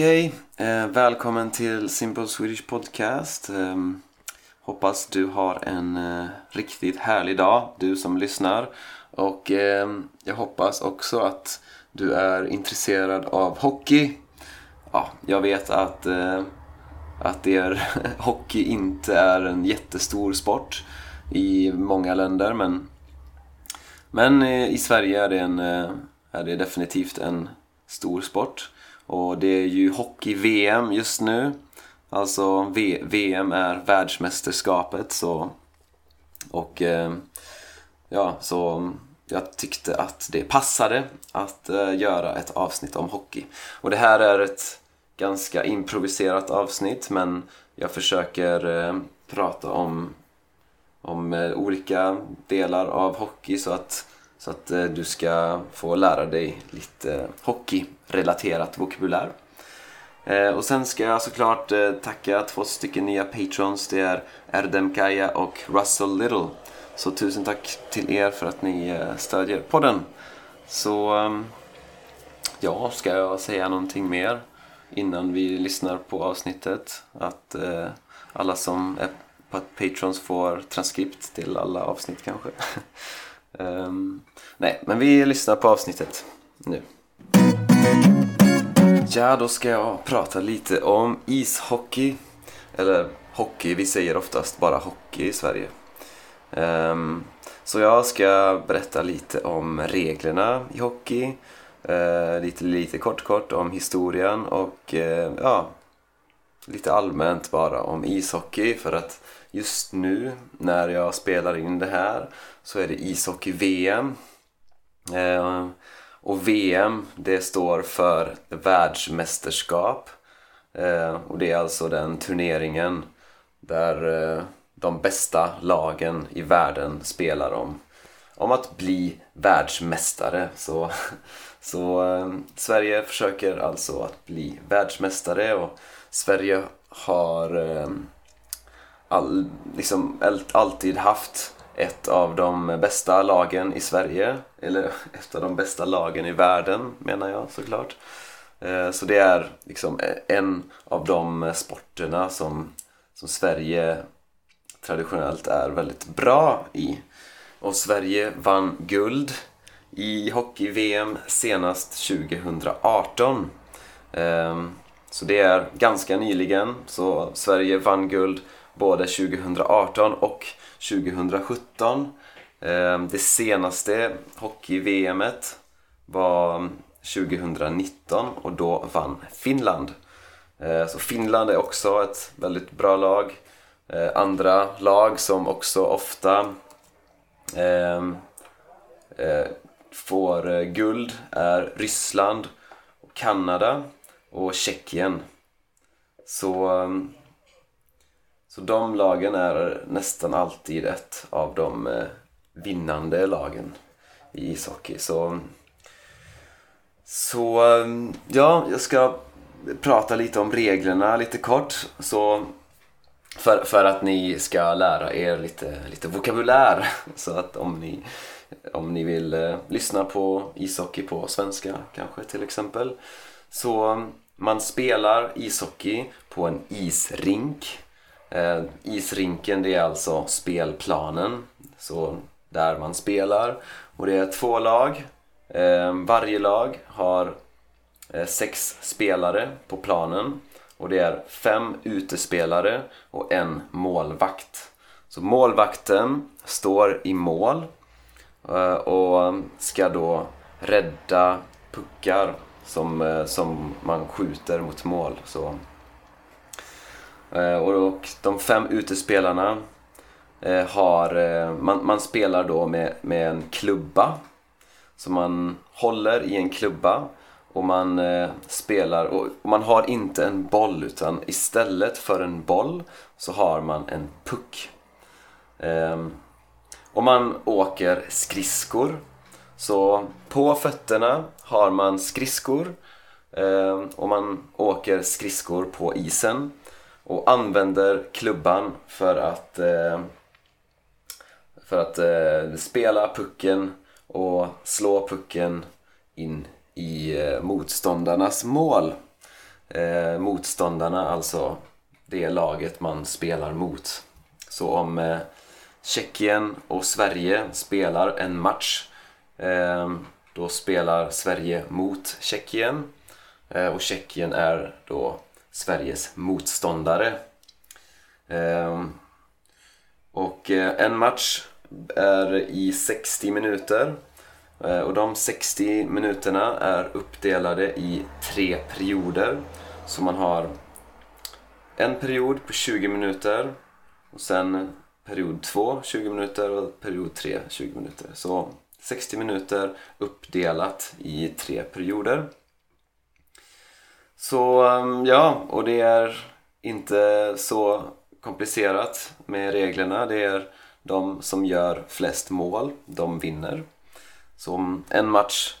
Hej hej! Eh, välkommen till Simple Swedish Podcast. Eh, hoppas du har en eh, riktigt härlig dag, du som lyssnar. Och ehm, jag hoppas också att du är intresserad av hockey. Ja, jag vet att, eh, att er hockey inte är en jättestor sport i många länder men, men eh, i Sverige är det, en, eh, är det definitivt en stor sport. Och det är ju hockey-VM just nu. Alltså v VM är världsmästerskapet så... Och eh, ja, så jag tyckte att det passade att eh, göra ett avsnitt om hockey. Och det här är ett ganska improviserat avsnitt men jag försöker eh, prata om, om eh, olika delar av hockey så att, så att eh, du ska få lära dig lite hockeyrelaterat vokabulär. Eh, och sen ska jag såklart eh, tacka två stycken nya patrons. Det är Erdem Kaya och Russell Little. Så tusen tack till er för att ni stödjer podden. Så ehm, ja, ska jag säga någonting mer innan vi lyssnar på avsnittet? Att eh, alla som är Patrons får transkript till alla avsnitt kanske. um, nej, men vi lyssnar på avsnittet nu. Ja, då ska jag prata lite om ishockey. Eller hockey, vi säger oftast bara hockey i Sverige. Um, så jag ska berätta lite om reglerna i hockey. Uh, lite, lite kort kort om historien och uh, ja, lite allmänt bara om ishockey för att just nu när jag spelar in det här så är det ishockey-VM. Eh, och VM det står för världsmästerskap. Eh, och det är alltså den turneringen där eh, de bästa lagen i världen spelar om, om att bli världsmästare. Så, så eh, Sverige försöker alltså att bli världsmästare och Sverige har eh, all, liksom alltid haft ett av de bästa lagen i Sverige, eller ett av de bästa lagen i världen menar jag såklart. Eh, så det är liksom eh, en av de sporterna som, som Sverige traditionellt är väldigt bra i. Och Sverige vann guld i hockey-VM senast 2018. Ehm, så det är ganska nyligen, så Sverige vann guld både 2018 och 2017. Ehm, det senaste hockey-VMet var 2019 och då vann Finland. Ehm, så Finland är också ett väldigt bra lag. Ehm, andra lag som också ofta eh, får eh, guld är Ryssland, Kanada och Tjeckien. Så, så de lagen är nästan alltid ett av de eh, vinnande lagen i ishockey. Så, så eh, ja, jag ska prata lite om reglerna lite kort. Så för, för att ni ska lära er lite, lite vokabulär. Så att om ni, om ni vill eh, lyssna på ishockey på svenska kanske till exempel. Så man spelar ishockey på en isrink. Eh, isrinken det är alltså spelplanen. Så där man spelar. Och det är två lag. Eh, varje lag har eh, sex spelare på planen. Och det är fem utespelare och en målvakt. Så målvakten står i mål eh, och ska då rädda puckar som, eh, som man skjuter mot mål. Så. Eh, och de fem utespelarna eh, har, eh, man, man spelar då med, med en klubba. Så man håller i en klubba och man eh, spelar och, och, man har inte en boll utan istället för en boll så har man en puck. Ehm, och man åker skridskor. Så på fötterna har man skridskor ehm, och man åker skridskor på isen och använder klubban för att eh, för att eh, spela pucken och slå pucken in i eh, motståndarnas mål. eh, motståndarna, alltså det laget man spelar mot. Så om eh, Tjeckien och Sverige spelar en match eh, då spelar Sverige mot Tjeckien eh, och Tjeckien är då Sveriges motståndare. Ehm, och eh, en match är i 60 minuter eh, och de 60 minuterna är uppdelade i tre perioder. Så man har en period på 20 minuter och sen period 2 20 minuter och period 3 20 minuter. Så 60 minuter uppdelat i tre perioder. Så ehm, ja, och det är inte så komplicerat med reglerna. Det är de som gör flest mål, de vinner. Så en match,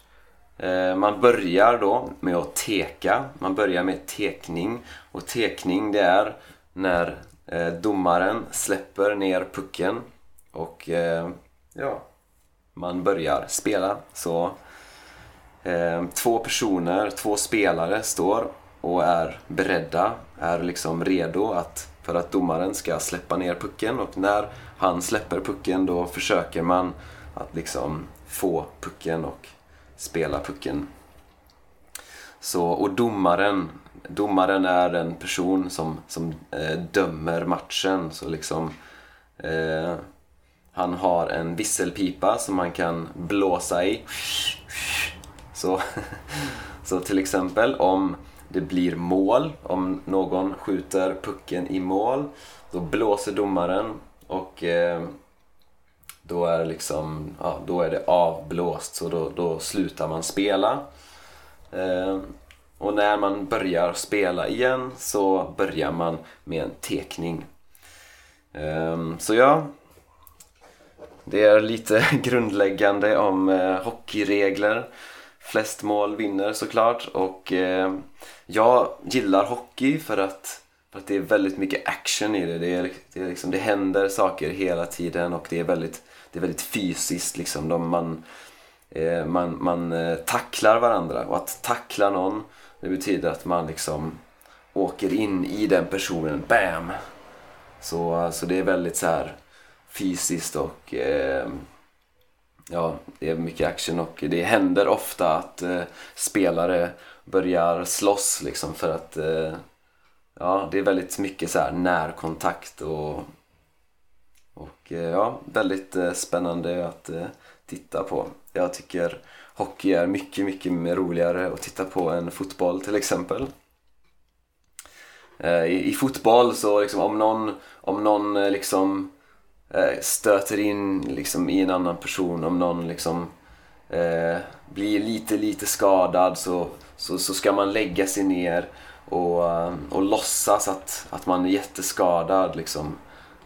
eh, man börjar då med att teka. Man börjar med tekning. Och tekning det är när eh, domaren släpper ner pucken och eh, ja, man börjar spela. Så Ehm, två personer, två spelare står och är beredda, är liksom redo att, för att domaren ska släppa ner pucken och när han släpper pucken då försöker man att liksom få pucken och spela pucken. Så, och domaren, domaren är en person som, som eh, dömer matchen. Så liksom, eh, han har en visselpipa som man kan blåsa i. Så, så till exempel om det blir mål, om någon skjuter pucken i mål, då blåser domaren och eh, då är, liksom, ja, då är det avblåst så då, då slutar man spela. Eh, och när man börjar spela igen så börjar man med en tekning. Eh, så ja, det är lite grundläggande om eh, hockeyregler. Flest mål vinner såklart och eh, jag gillar hockey för att, för att det är väldigt mycket action i det. Det, är, det, är liksom, det händer saker hela tiden och det är väldigt det är väldigt fysiskt liksom. De, man, eh, man, man eh, tacklar varandra och att tackla någon det betyder att man liksom åker in i den personen, BAM! Så, så det är väldigt så här fysiskt och eh, ja, det är mycket action och det händer ofta att eh, spelare börjar slåss liksom för att eh, ja, det är väldigt mycket så här närkontakt och och eh, ja, väldigt eh, spännande att eh, titta på. Jag tycker hockey är mycket, mycket mer roligare att titta på än fotboll till exempel. Eh, I, i fotboll så liksom om någon, om någon eh, liksom Eh, stöter in liksom i en annan person, om någon liksom eh, blir lite, lite skadad så, så, så ska man lägga sig ner och, eh, och låtsas att, att man är jätteskadad liksom.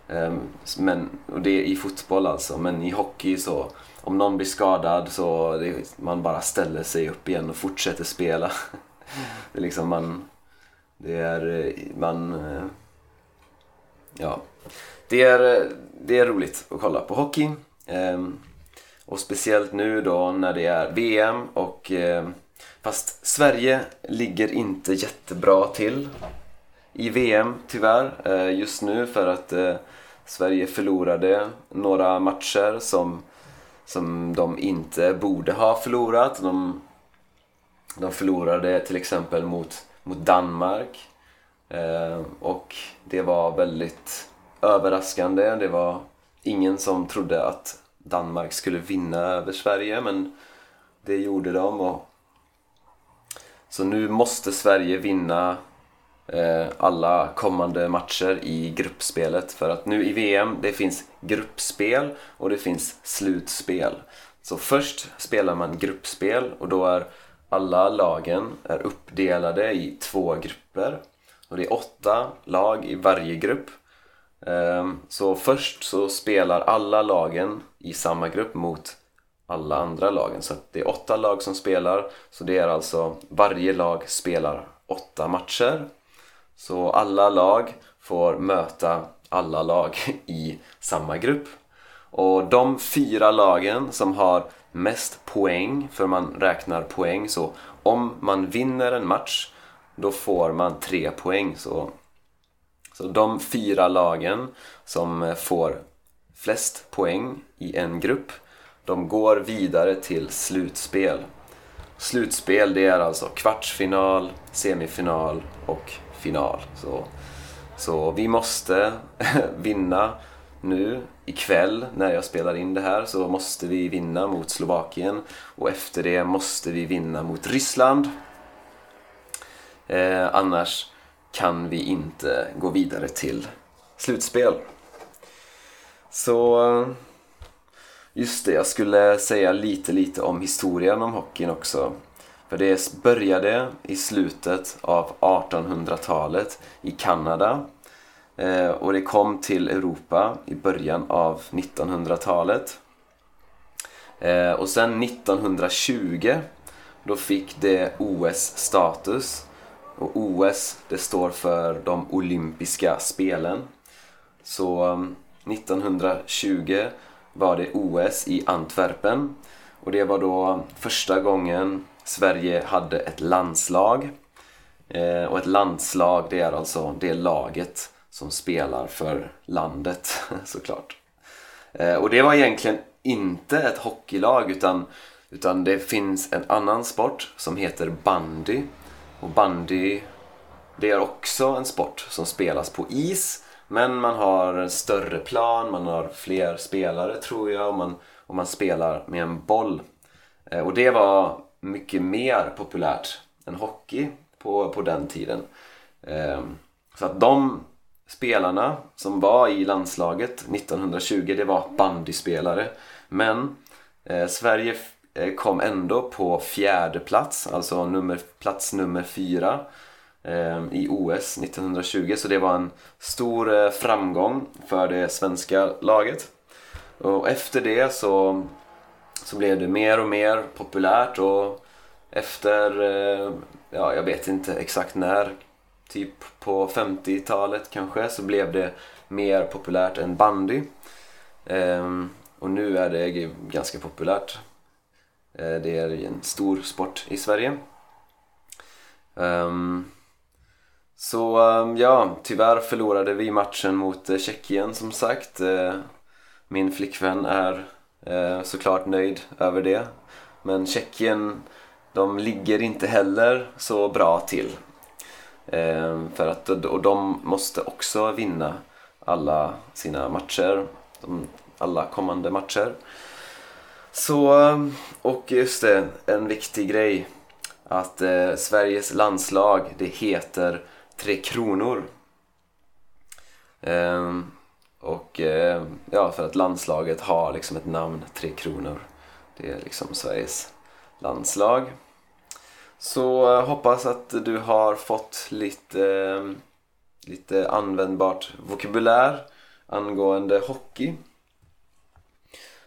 Eh, men, och det är i fotboll alltså, men i hockey så om någon blir skadad så det, man bara ställer sig upp igen och fortsätter spela. Det är liksom man... Det är... Eh, man... Ja. Det är, det är roligt att kolla på hockey. Ehm, och speciellt nu då när det är VM och... Ehm, fast Sverige ligger inte jättebra till i VM tyvärr eh, just nu för att eh, Sverige förlorade några matcher som, som de inte borde ha förlorat. De, de förlorade till exempel mot, mot Danmark ehm, och det var väldigt överraskande. Det var ingen som trodde att Danmark skulle vinna över Sverige men det gjorde de. Och, så nu måste Sverige vinna Eh, alla kommande matcher i gruppspelet. För att nu i VM, det finns gruppspel och det finns slutspel. Så först spelar man gruppspel och då är alla lagen är uppdelade i två grupper. Och det är åtta lag i varje grupp. Ehm, så först så spelar alla lagen i samma grupp mot alla andra lagen. Så det är åtta lag som spelar. Så det är alltså varje lag spelar åtta matcher. Så alla lag får möta alla lag i samma grupp. Och de fyra lagen som har mest poäng, för man räknar poäng, så om man vinner en match då får man tre poäng. Så, så de fyra lagen som eh, får flest poäng i en grupp, de går vidare till slutspel. Slutspel det är alltså kvartsfinal, semifinal och final. Så, så vi måste vinna nu ikväll när jag spelar in det här så måste vi vinna mot Slovakien och efter det måste vi vinna mot Ryssland. Eh, annars kan vi inte gå vidare till slutspel. Så just det, jag skulle säga lite lite om historien om hockeyn också. För det började i slutet av 1800-talet i Kanada eh, och det kom till Europa i början av 1900-talet. Eh, och sen 1920 då fick det OS-status. Och OS det står för de olympiska spelen. Så um, 1920 var det OS i Antwerpen. Och det var då första gången Sverige hade ett landslag. Eh, och ett landslag det är alltså det laget som spelar för landet såklart. Eh, och det var egentligen inte ett hockeylag utan, utan det finns en annan sport som heter bandy. Och bandy det är också en sport som spelas på is men man har en större plan, man har fler spelare tror jag och man, och man spelar med en boll. Eh, och det var mycket mer populärt än hockey på, på den tiden. Eh, så att de spelarna som var i landslaget 1920 det var bandyspelare. Men eh, Sverige Eh, kom ändå på fjärde plats, alltså nummer, plats nummer fyra eh, i OS 1920. Så det var en stor eh, framgång för det svenska laget. Och efter det så, så blev det mer och mer populärt och efter, eh, ja jag vet inte exakt när, typ på 50-talet kanske så blev det mer populärt än bandy. Ehm, och nu är det ganska populärt. Eh, det är en stor sport i Sverige. Ehm, så ehm, ja, tyvärr förlorade vi matchen mot eh, Tjeckien som sagt. Eh, min flickvän är såklart nöjd över det. Men Tjeckien, de ligger inte heller så bra till. Ehm, för att, och de måste också vinna alla sina matcher, alla kommande matcher. Så, och just det, en viktig grej. Att eh, Sveriges landslag, det heter Tre Kronor. Eh, och eh, ja, för att landslaget har liksom ett namn, Tre Kronor. Det är liksom Sveriges landslag. Så eh, hoppas att du har fått lite, eh, lite användbart vokabulär angående hockey.